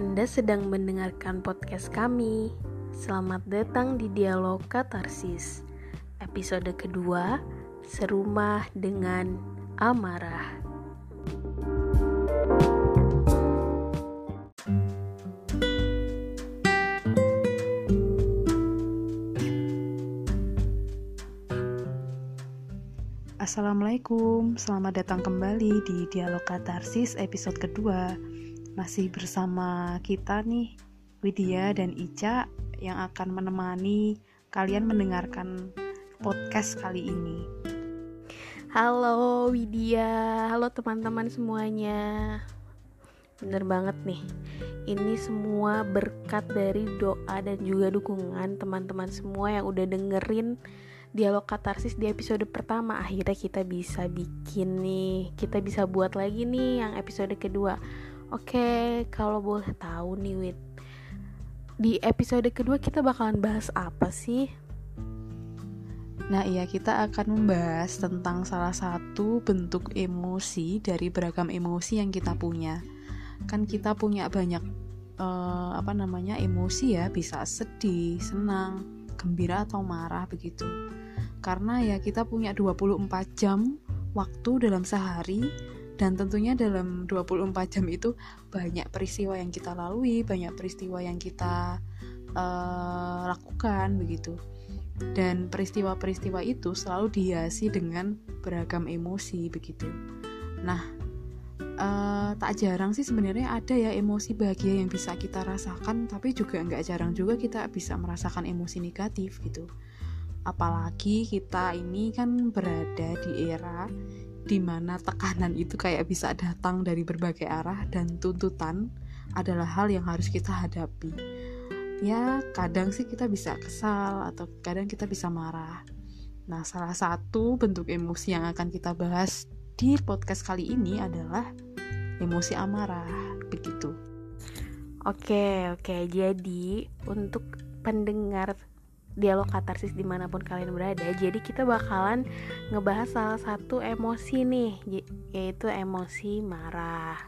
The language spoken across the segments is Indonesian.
Anda sedang mendengarkan podcast kami. Selamat datang di Dialog Katarsis. Episode kedua, Serumah dengan Amarah. Assalamualaikum, selamat datang kembali di Dialog Katarsis episode kedua Masih bersama kita nih, Widya dan Ica yang akan menemani kalian mendengarkan podcast kali ini. Halo Widya, halo teman-teman semuanya. Bener banget nih, ini semua berkat dari doa dan juga dukungan teman-teman semua yang udah dengerin dialog katarsis di episode pertama. Akhirnya kita bisa bikin nih kita bisa buat lagi nih yang episode kedua oke kalau boleh tahu nih Wit. Di episode kedua kita bakalan bahas apa sih? Nah iya kita akan membahas tentang salah satu bentuk emosi dari beragam emosi yang kita punya. Kan kita punya banyak uh, apa namanya emosi ya bisa sedih, senang, gembira atau marah begitu. Karena ya kita punya 24 jam waktu dalam sehari dan tentunya dalam 24 jam itu banyak peristiwa yang kita lalui, banyak peristiwa yang kita uh, lakukan begitu. Dan peristiwa-peristiwa itu selalu dihiasi dengan beragam emosi begitu. Nah, uh, tak jarang sih sebenarnya ada ya emosi bahagia yang bisa kita rasakan, tapi juga nggak jarang juga kita bisa merasakan emosi negatif gitu apalagi kita ini kan berada di era di mana tekanan itu kayak bisa datang dari berbagai arah dan tuntutan adalah hal yang harus kita hadapi. Ya kadang sih kita bisa kesal atau kadang kita bisa marah. Nah salah satu bentuk emosi yang akan kita bahas di podcast kali ini adalah emosi amarah begitu. Oke oke. Jadi untuk pendengar dialog katarsis di mana pun kalian berada jadi kita bakalan ngebahas salah satu emosi nih yaitu emosi marah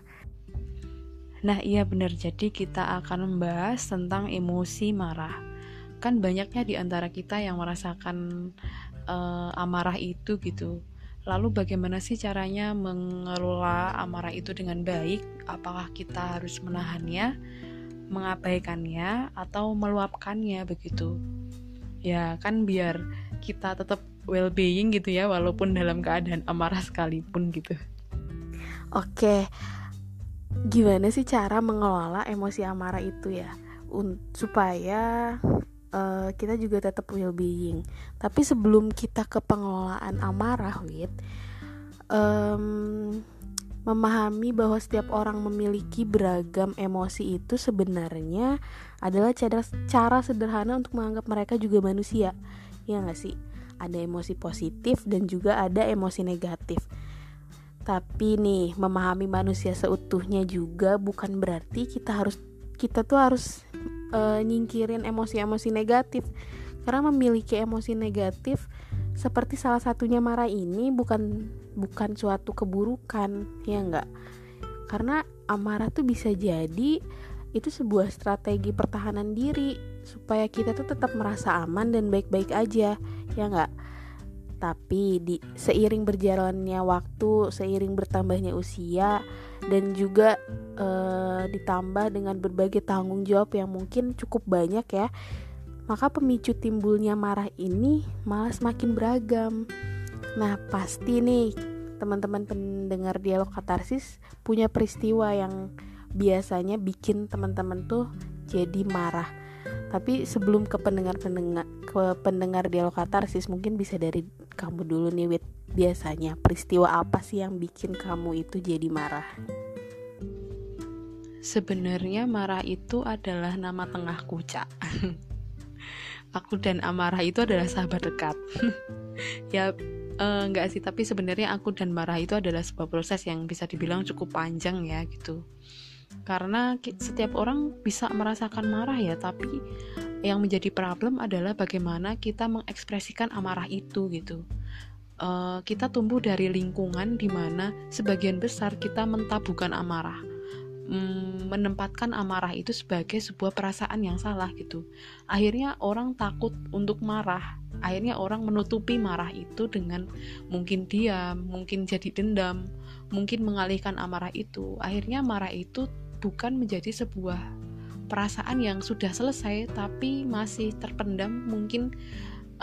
nah iya benar jadi kita akan membahas tentang emosi marah kan banyaknya di antara kita yang merasakan uh, amarah itu gitu Lalu bagaimana sih caranya mengelola amarah itu dengan baik? Apakah kita harus menahannya, mengabaikannya, atau meluapkannya begitu? Ya kan biar kita tetap well being gitu ya walaupun dalam keadaan amarah sekalipun gitu. Oke. Gimana sih cara mengelola emosi amarah itu ya? Supaya uh, kita juga tetap well being tapi sebelum kita ke pengelolaan amarah wit um, memahami bahwa setiap orang memiliki beragam emosi itu sebenarnya adalah cara, cara sederhana untuk menganggap mereka juga manusia. Ya nggak sih? Ada emosi positif dan juga ada emosi negatif. Tapi nih memahami manusia seutuhnya juga bukan berarti kita harus kita tuh harus uh, nyingkirin emosi-emosi negatif. Karena memiliki emosi negatif seperti salah satunya marah ini bukan bukan suatu keburukan ya enggak karena amarah tuh bisa jadi itu sebuah strategi pertahanan diri supaya kita tuh tetap merasa aman dan baik-baik aja ya enggak tapi di seiring berjalannya waktu seiring bertambahnya usia dan juga e, ditambah dengan berbagai tanggung jawab yang mungkin cukup banyak ya maka pemicu timbulnya marah ini malah semakin beragam. Nah, pasti nih teman-teman pendengar dialog katarsis punya peristiwa yang biasanya bikin teman-teman tuh jadi marah. Tapi sebelum ke pendengar-pendengar ke pendengar dialog katarsis mungkin bisa dari kamu dulu nih Wit. Biasanya peristiwa apa sih yang bikin kamu itu jadi marah? Sebenarnya marah itu adalah nama tengah kucak. aku dan amarah itu adalah sahabat dekat ya uh, enggak sih tapi sebenarnya aku dan marah itu adalah sebuah proses yang bisa dibilang cukup panjang ya gitu karena setiap orang bisa merasakan marah ya tapi yang menjadi problem adalah bagaimana kita mengekspresikan amarah itu gitu uh, kita tumbuh dari lingkungan di mana sebagian besar kita mentabukan amarah mm, menempatkan amarah itu sebagai sebuah perasaan yang salah gitu. Akhirnya orang takut untuk marah. Akhirnya orang menutupi marah itu dengan mungkin diam, mungkin jadi dendam, mungkin mengalihkan amarah itu. Akhirnya marah itu bukan menjadi sebuah perasaan yang sudah selesai tapi masih terpendam mungkin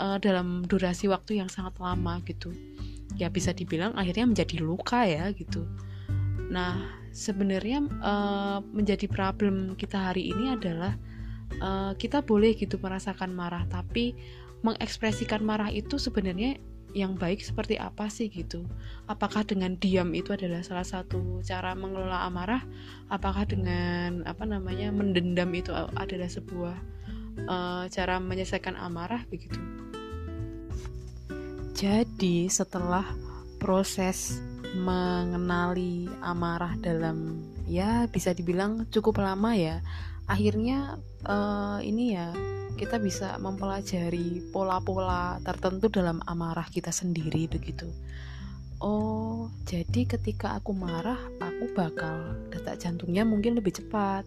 uh, dalam durasi waktu yang sangat lama gitu. Ya bisa dibilang akhirnya menjadi luka ya gitu. Nah, sebenarnya uh, menjadi problem kita hari ini adalah uh, kita boleh gitu merasakan marah, tapi mengekspresikan marah itu sebenarnya yang baik seperti apa sih gitu? Apakah dengan diam itu adalah salah satu cara mengelola amarah? Apakah dengan apa namanya mendendam itu adalah sebuah uh, cara menyelesaikan amarah begitu? Jadi setelah proses mengenali amarah dalam ya bisa dibilang cukup lama ya akhirnya uh, ini ya kita bisa mempelajari pola-pola tertentu dalam amarah kita sendiri begitu. Oh jadi ketika aku marah aku bakal detak jantungnya mungkin lebih cepat.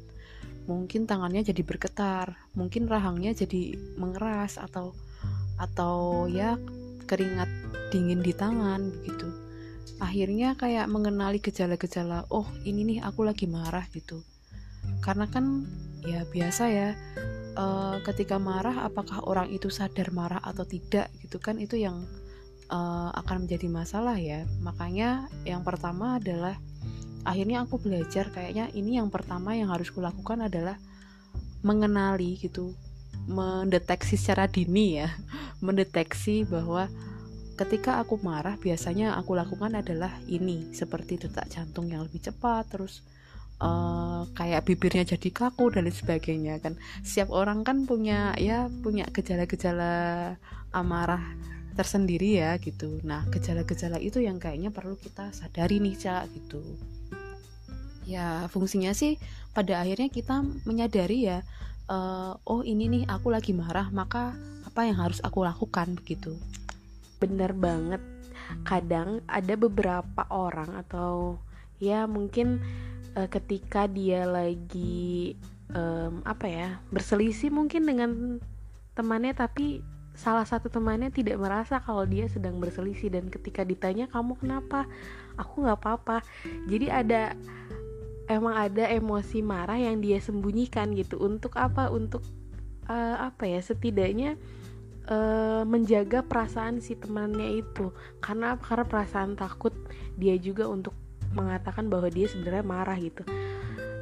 Mungkin tangannya jadi bergetar mungkin rahangnya jadi mengeras atau atau ya keringat dingin di tangan begitu. Akhirnya kayak mengenali gejala-gejala oh ini nih aku lagi marah gitu. Karena kan ya biasa ya. Uh, ketika marah apakah orang itu sadar marah atau tidak gitu kan? Itu yang uh, akan menjadi masalah ya. Makanya yang pertama adalah akhirnya aku belajar kayaknya ini yang pertama yang harus kulakukan adalah mengenali gitu mendeteksi secara dini ya. Mendeteksi bahwa ketika aku marah biasanya aku lakukan adalah ini seperti detak jantung yang lebih cepat terus uh, kayak bibirnya jadi kaku dan lain sebagainya kan. Setiap orang kan punya ya punya gejala-gejala amarah tersendiri ya gitu. Nah gejala-gejala itu yang kayaknya perlu kita sadari nih cak gitu. Ya fungsinya sih pada akhirnya kita menyadari ya uh, oh ini nih aku lagi marah maka apa yang harus aku lakukan begitu. Bener banget. Kadang ada beberapa orang atau ya mungkin uh, ketika dia lagi um, apa ya berselisih mungkin dengan temannya tapi salah satu temannya tidak merasa kalau dia sedang berselisih. Dan ketika ditanya kamu kenapa? Aku nggak apa-apa. Jadi ada emang ada emosi marah yang dia sembunyikan gitu. Untuk apa? Untuk uh, apa ya setidaknya uh, menjaga perasaan si temannya itu. Karena karena perasaan takut dia juga untuk mengatakan bahwa dia sebenarnya marah gitu.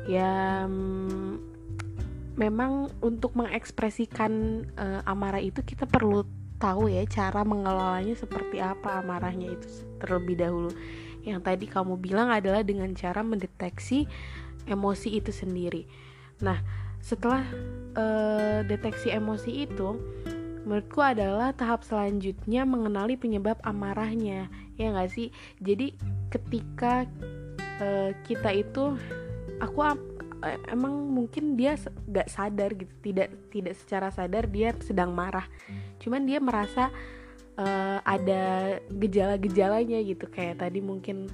Ya mm, memang untuk mengekspresikan uh, amarah itu kita perlu tahu ya cara mengelolanya seperti apa amarahnya itu terlebih dahulu. Yang tadi kamu bilang adalah dengan cara mendeteksi emosi itu sendiri. Nah setelah uh, deteksi emosi itu menurutku adalah tahap selanjutnya mengenali penyebab amarahnya ya nggak sih? Jadi ketika uh, kita itu aku uh, emang mungkin dia nggak sadar gitu tidak tidak secara sadar dia sedang marah. Cuman dia merasa uh, ada gejala-gejalanya gitu kayak tadi mungkin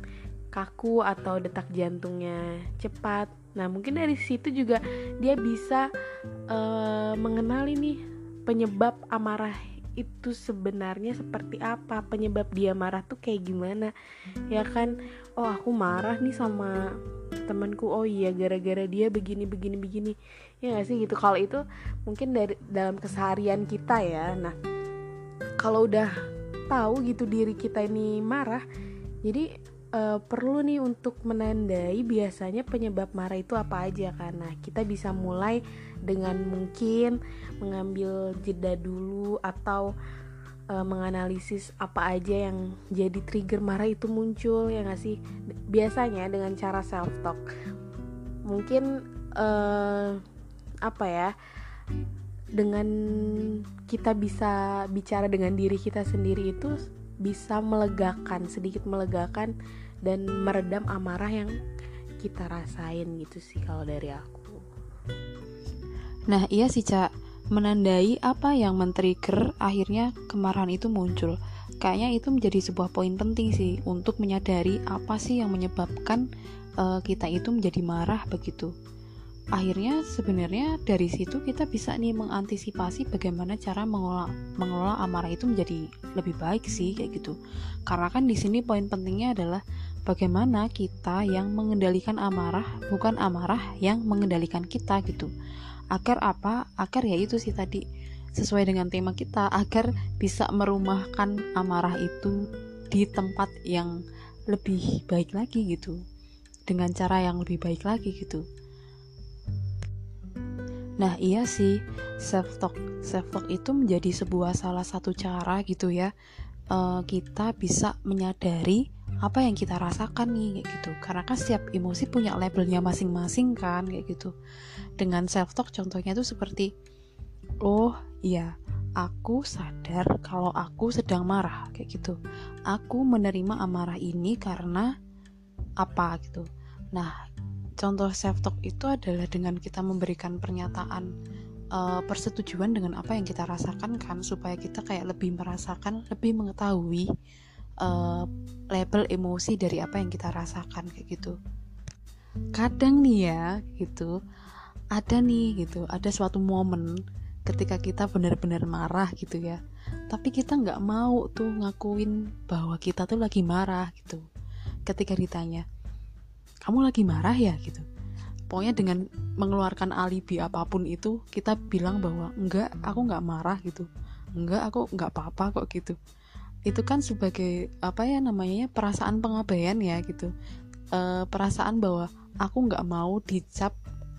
kaku atau detak jantungnya cepat. Nah mungkin dari situ juga dia bisa uh, mengenali nih penyebab amarah itu sebenarnya seperti apa? Penyebab dia marah tuh kayak gimana? Ya kan? Oh aku marah nih sama temanku. Oh iya gara-gara dia begini begini begini. Ya gak sih? Gitu. Kalau itu mungkin dari dalam keseharian kita ya. Nah kalau udah tahu gitu diri kita ini marah jadi uh, perlu nih untuk menandai biasanya penyebab marah itu apa aja karena kita bisa mulai dengan mungkin mengambil jeda dulu atau uh, menganalisis apa aja yang jadi trigger marah itu muncul ya nggak sih? Biasanya dengan cara self talk mungkin uh, apa ya dengan kita bisa bicara dengan diri kita sendiri itu bisa melegakan sedikit melegakan dan meredam amarah yang kita rasain gitu sih kalau dari aku. Nah iya sih cak menandai apa yang men-trigger akhirnya kemarahan itu muncul. Kayaknya itu menjadi sebuah poin penting sih untuk menyadari apa sih yang menyebabkan uh, kita itu menjadi marah begitu akhirnya sebenarnya dari situ kita bisa nih mengantisipasi bagaimana cara mengelola mengelola amarah itu menjadi lebih baik sih kayak gitu. Karena kan di sini poin pentingnya adalah bagaimana kita yang mengendalikan amarah bukan amarah yang mengendalikan kita gitu. Agar apa? Agar ya itu sih tadi sesuai dengan tema kita agar bisa merumahkan amarah itu di tempat yang lebih baik lagi gitu. Dengan cara yang lebih baik lagi gitu Nah iya sih self talk self talk itu menjadi sebuah salah satu cara gitu ya uh, kita bisa menyadari apa yang kita rasakan nih kayak gitu. Karena kan setiap emosi punya labelnya masing-masing kan kayak gitu. Dengan self talk contohnya tuh seperti oh iya aku sadar kalau aku sedang marah kayak gitu. Aku menerima amarah ini karena apa? gitu. Nah contoh self talk itu adalah dengan kita memberikan pernyataan uh, persetujuan dengan apa yang kita rasakan kan supaya kita kayak lebih merasakan lebih mengetahui uh, label emosi dari apa yang kita rasakan kayak gitu. Kadang nih ya gitu ada nih gitu ada suatu momen ketika kita benar-benar marah gitu ya tapi kita nggak mau tuh ngakuin bahwa kita tuh lagi marah gitu. Ketika ditanya kamu lagi marah ya gitu. Pokoknya dengan mengeluarkan alibi apa pun itu kita bilang bahwa enggak aku nggak marah gitu. Enggak aku nggak apa-apa kok gitu. Itu kan sebagai apa ya namanya perasaan pengabaian ya gitu. E, perasaan bahwa aku nggak mau dicap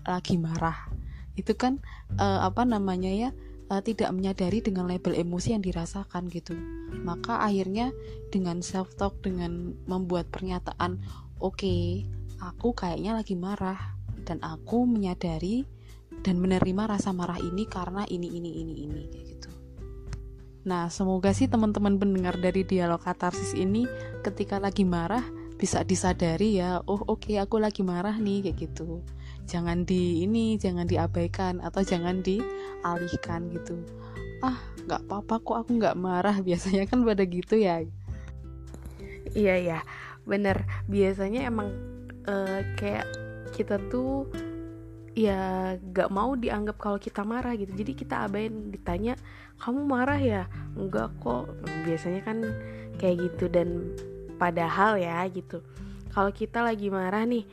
lagi marah. Itu kan e, apa namanya ya e, tidak menyadari dengan label emosi yang dirasakan gitu. Maka akhirnya dengan self talk dengan membuat pernyataan oke okay, aku kayaknya lagi marah dan aku menyadari dan menerima rasa marah ini karena ini ini ini ini kayak gitu. Nah, semoga sih teman-teman pendengar dari dialog katarsis ini ketika lagi marah bisa disadari ya, oh oke okay, aku lagi marah nih kayak gitu. Jangan di ini, jangan diabaikan atau jangan dialihkan gitu. Ah, nggak apa-apa kok aku nggak marah biasanya kan pada gitu ya. Iya ya, bener. Biasanya emang uh, kayak kita tuh ya gak mau dianggap kalau kita marah gitu. Jadi kita abain ditanya kamu marah ya? Enggak kok. Biasanya kan kayak gitu dan padahal ya gitu. Kalau kita lagi marah nih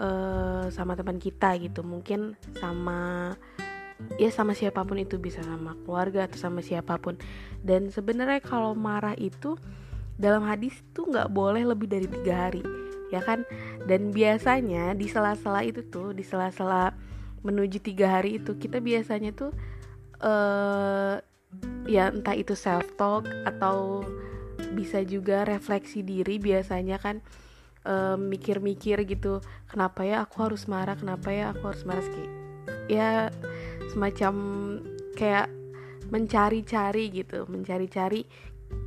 uh, sama teman kita gitu mungkin sama ya sama siapa pun itu bisa sama keluarga atau sama siapa pun. Dan sebenarnya kalau marah itu dalam hadis tuh nggak boleh lebih dari tiga hari ya kan? Dan biasanya di sela-sela itu tuh di sela-sela menuju tiga hari itu kita biasanya tuh uh, ya entah itu self talk atau bisa juga refleksi diri biasanya kan mikir-mikir uh, gitu kenapa ya aku harus marah? Kenapa ya aku harus marah? Sih ya semacam kayak mencari-cari gitu mencari-cari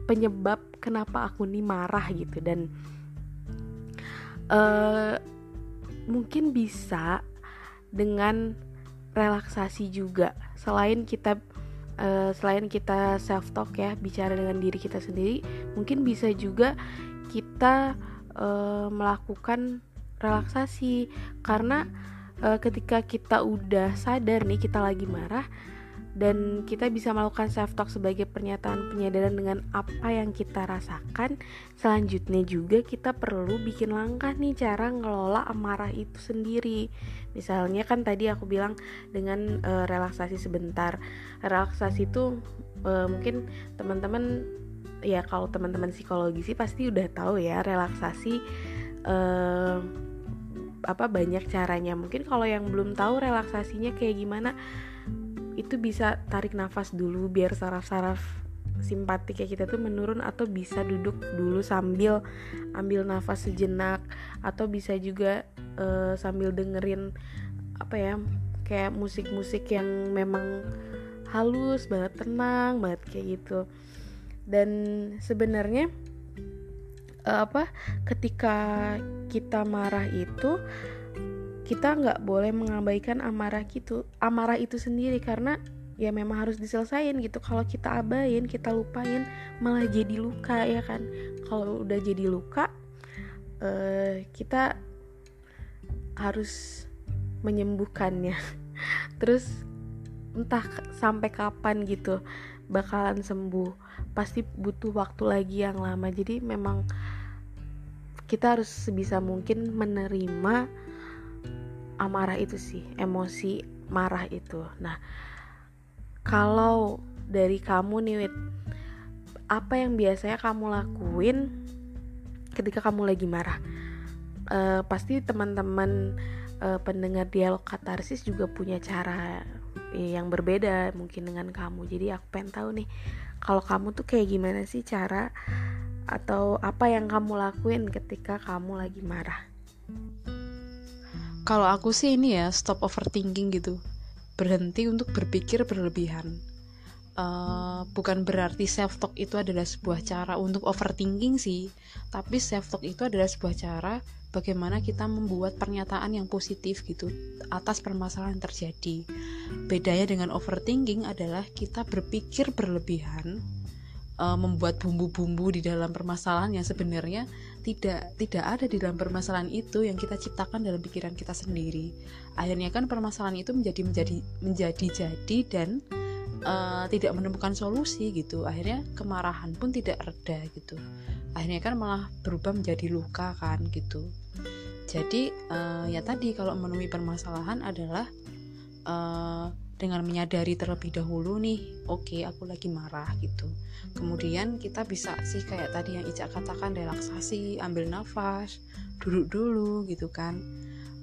penyebab kenapa aku nih marah gitu. Dan uh, mungkin bisa dengan relaksasi juga. Selain kita uh, selain kita self talk ya bicara dengan diri kita sendiri mungkin bisa juga kita uh, melakukan relaksasi. Karena uh, ketika kita udah sadar nih kita lagi marah dan kita bisa melakukan self talk sebagai pernyataan penyadaran dengan apa yang kita rasakan. Selanjutnya juga kita perlu bikin langkah nih cara ngelola amarah itu sendiri. Misalnya kan tadi aku bilang dengan e, relaksasi sebentar. Relaksasi itu e, mungkin teman-teman ya kalau teman-teman psikologi sih pasti udah tahu ya relaksasi e, apa banyak caranya. Mungkin kalau yang belum tahu relaksasinya kayak gimana itu bisa tarik nafas dulu biar saraf-saraf simpatik ya kita tuh menurun atau bisa duduk dulu sambil ambil nafas sejenak atau bisa juga uh, sambil dengerin apa ya kayak musik-musik yang memang halus banget tenang banget kayak gitu. Dan sebenarnya uh, apa ketika kita marah itu kita nggak boleh mengabaikan amarah gitu amarah itu sendiri karena ya memang harus diselesaikan gitu. Kalau kita abain kita lupain malah jadi luka ya kan? Kalau udah jadi luka uh, kita harus menyembuhkannya. Terus entah sampai kapan gitu bakalan sembuh. Pasti butuh waktu lagi yang lama. Jadi memang kita harus sebisa mungkin menerima amarah itu sih emosi marah itu. Nah kalau dari kamu nih Wit, apa yang biasanya kamu lakuin ketika kamu lagi marah? Uh, pasti teman-teman uh, pendengar dialog katarsis juga punya cara yang berbeda mungkin dengan kamu. Jadi aku pengen tahu nih kalau kamu tuh kayak gimana sih cara atau apa yang kamu lakuin ketika kamu lagi marah kalau aku sih ini ya stop overthinking gitu berhenti untuk berpikir berlebihan uh, bukan berarti self talk itu adalah sebuah cara untuk overthinking sih tapi self talk itu adalah sebuah cara bagaimana kita membuat pernyataan yang positif gitu atas permasalahan yang terjadi. Bedanya dengan overthinking adalah kita berpikir berlebihan, uh, membuat bumbu-bumbu di dalam permasalahan yang sebenarnya tidak tidak ada di dalam permasalahan itu yang kita ciptakan dalam pikiran kita sendiri. Akhirnya kan permasalahan itu menjadi menjadi menjadi jadi dan uh, tidak menemukan solusi gitu. Akhirnya kemarahan pun tidak reda gitu. Akhirnya kan malah berubah menjadi luka kan gitu jadi uh, ya tadi kalau menemui permasalahan adalah uh, dengan menyadari terlebih dahulu nih oke okay, aku lagi marah gitu. Kemudian kita bisa sih kayak tadi yang Ica katakan relaksasi ambil nafas duduk dulu gitu kan.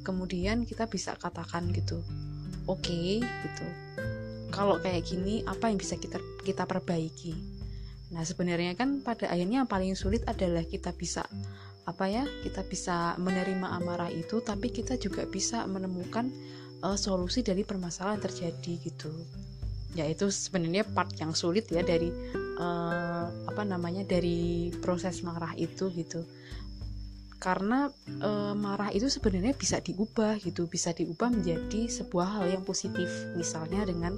Kemudian kita bisa katakan gitu oke okay, gitu. Kalau kayak gini apa yang bisa kita kita perbaiki? Nah sebenarnya kan pada akhirnya yang paling sulit adalah kita bisa apa ya kita bisa menerima amarah itu tapi kita juga bisa menemukan uh, solusi dari permasalahan terjadi gitu. Ya itu sebenarnya part yang sulit ya dari uh, apa namanya dari proses marah itu gitu. Karena e, marah itu sebenarnya bisa diubah gitu bisa diubah menjadi sebuah hal yang positif. Misalnya dengan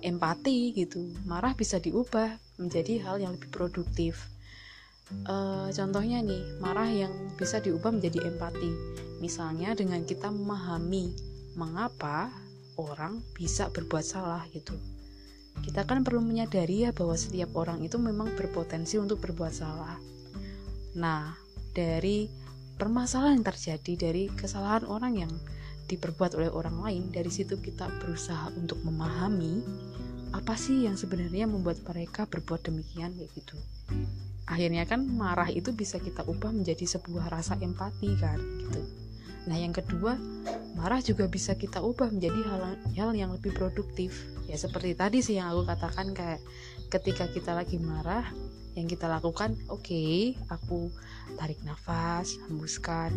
empati gitu. Marah bisa diubah menjadi hal yang lebih produktif. Uh, contohnya nih marah yang bisa diubah menjadi empati. Misalnya dengan kita memahami mengapa orang bisa berbuat salah gitu? Kita kan perlu menyadari ya bahwa setiap orang itu memang berpotensi untuk berbuat salah. Nah dari permasalahan yang terjadi dari kesalahan orang yang diperbuat oleh orang lain dari situ kita berusaha untuk memahami apa sih yang sebenarnya membuat mereka berbuat demikian kayak gitu. Akhirnya kan marah itu bisa kita ubah menjadi sebuah rasa empati kan gitu nah yang kedua marah juga bisa kita ubah menjadi hal, hal yang lebih produktif. Ya seperti tadi sih yang aku katakan kayak ketika kita lagi marah yang kita lakukan oke okay, aku tarik nafas hembuskan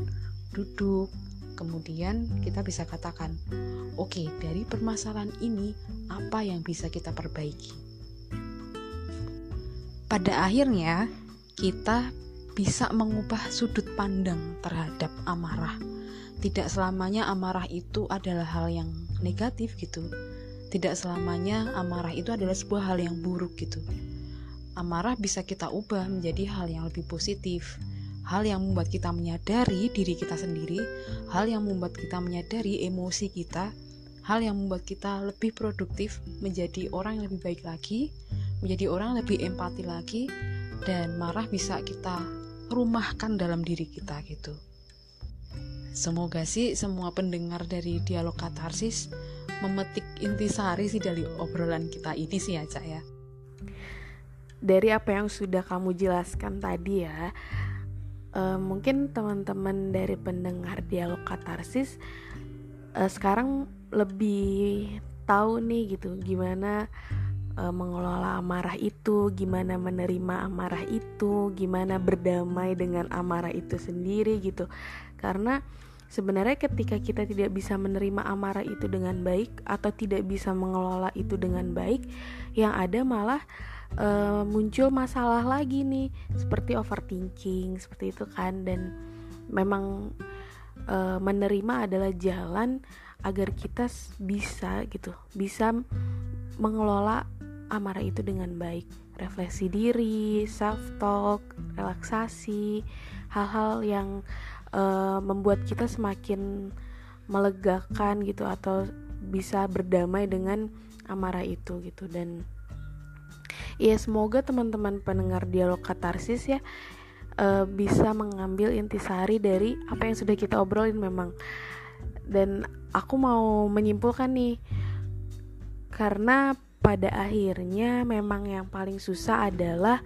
duduk. Kemudian kita bisa katakan oke okay, dari permasalahan ini apa yang bisa kita perbaiki? Pada akhirnya kita bisa mengubah sudut pandang terhadap amarah. Tidak selamanya amarah itu adalah hal yang negatif gitu. Tidak selamanya amarah itu adalah sebuah hal yang buruk gitu. Amarah bisa kita ubah menjadi hal yang lebih positif. Hal yang membuat kita menyadari diri kita sendiri, hal yang membuat kita menyadari emosi kita, hal yang membuat kita lebih produktif, menjadi orang yang lebih baik lagi, menjadi orang yang lebih empati lagi, dan marah bisa kita rumahkan dalam diri kita gitu. Semoga sih semua pendengar dari dialog katarsis memetik intisari sih dari obrolan kita ini sih ya Cak ya. Dari apa yang sudah kamu jelaskan tadi ya, uh, mungkin teman-teman dari pendengar dialog katarsis uh, sekarang lebih tahu nih gitu gimana e, mengelola amarah itu, gimana menerima amarah itu, gimana berdamai dengan amarah itu sendiri gitu. Karena sebenarnya ketika kita tidak bisa menerima amarah itu dengan baik atau tidak bisa mengelola itu dengan baik, yang ada malah e, muncul masalah lagi nih, seperti overthinking, seperti itu kan. Dan memang e, menerima adalah jalan agar kita bisa gitu, bisa mengelola amarah itu dengan baik. Refleksi diri self talk relaksasi hal-hal yang uh, membuat kita semakin melegakan gitu atau bisa berdamai dengan amarah itu gitu dan ya semoga teman-teman pendengar dialog katarsis ya uh, bisa mengambil intisari dari apa yang sudah kita obrolin memang dan aku mau menyimpulkan nih karena pada akhirnya memang yang paling susah adalah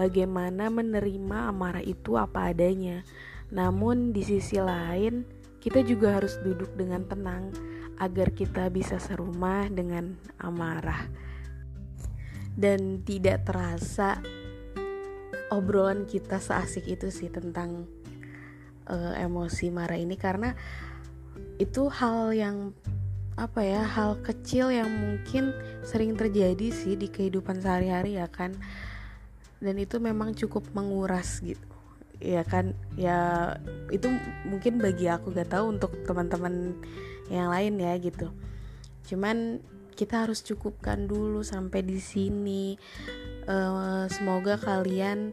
bagaimana menerima amarah itu apa adanya. Namun di sisi lain, kita juga harus duduk dengan tenang agar kita bisa serumah dengan amarah. Dan tidak terasa obrolan kita seasik itu sih tentang uh, emosi marah ini. Karena itu hal yang apa ya hal kecil yang mungkin sering terjadi sih di kehidupan sehari-hari ya kan. Dan itu memang cukup menguras gitu ya kan? Ya itu mungkin bagi aku gak tahu untuk teman-teman yang lain ya gitu. Cuman kita harus cukupkan dulu sampai di sini. Uh, semoga kalian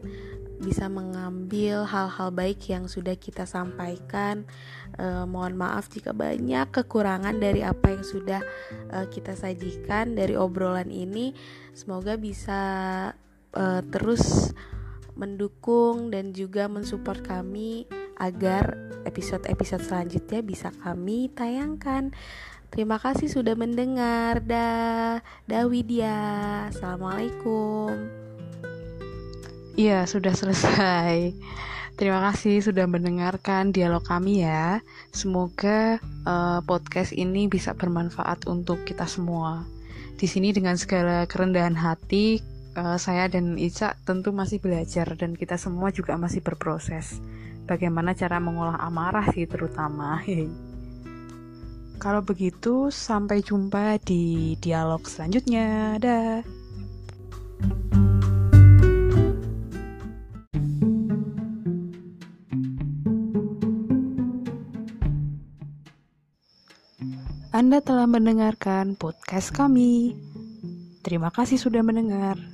bisa mengambil hal-hal baik yang sudah kita sampaikan. Uh, mohon maaf jika banyak kekurangan dari apa yang sudah uh, kita sajikan dari obrolan ini. Semoga bisa terus mendukung dan juga mensupport kami agar episode-episode selanjutnya bisa kami tayangkan. Terima kasih sudah mendengar. Da, da Widya. Assalamualaikum. Iya, sudah selesai. Terima kasih sudah mendengarkan dialog kami ya. Semoga uh, podcast ini bisa bermanfaat untuk kita semua. Di sini dengan segala kerendahan hati, uh, saya dan Ica tentu masih belajar dan kita semua juga masih berproses. Bagaimana cara mengolah amarah sih terutama. Kalau begitu, sampai jumpa di dialog selanjutnya. Dah. Anda telah mendengarkan podcast kami. Terima kasih sudah mendengar.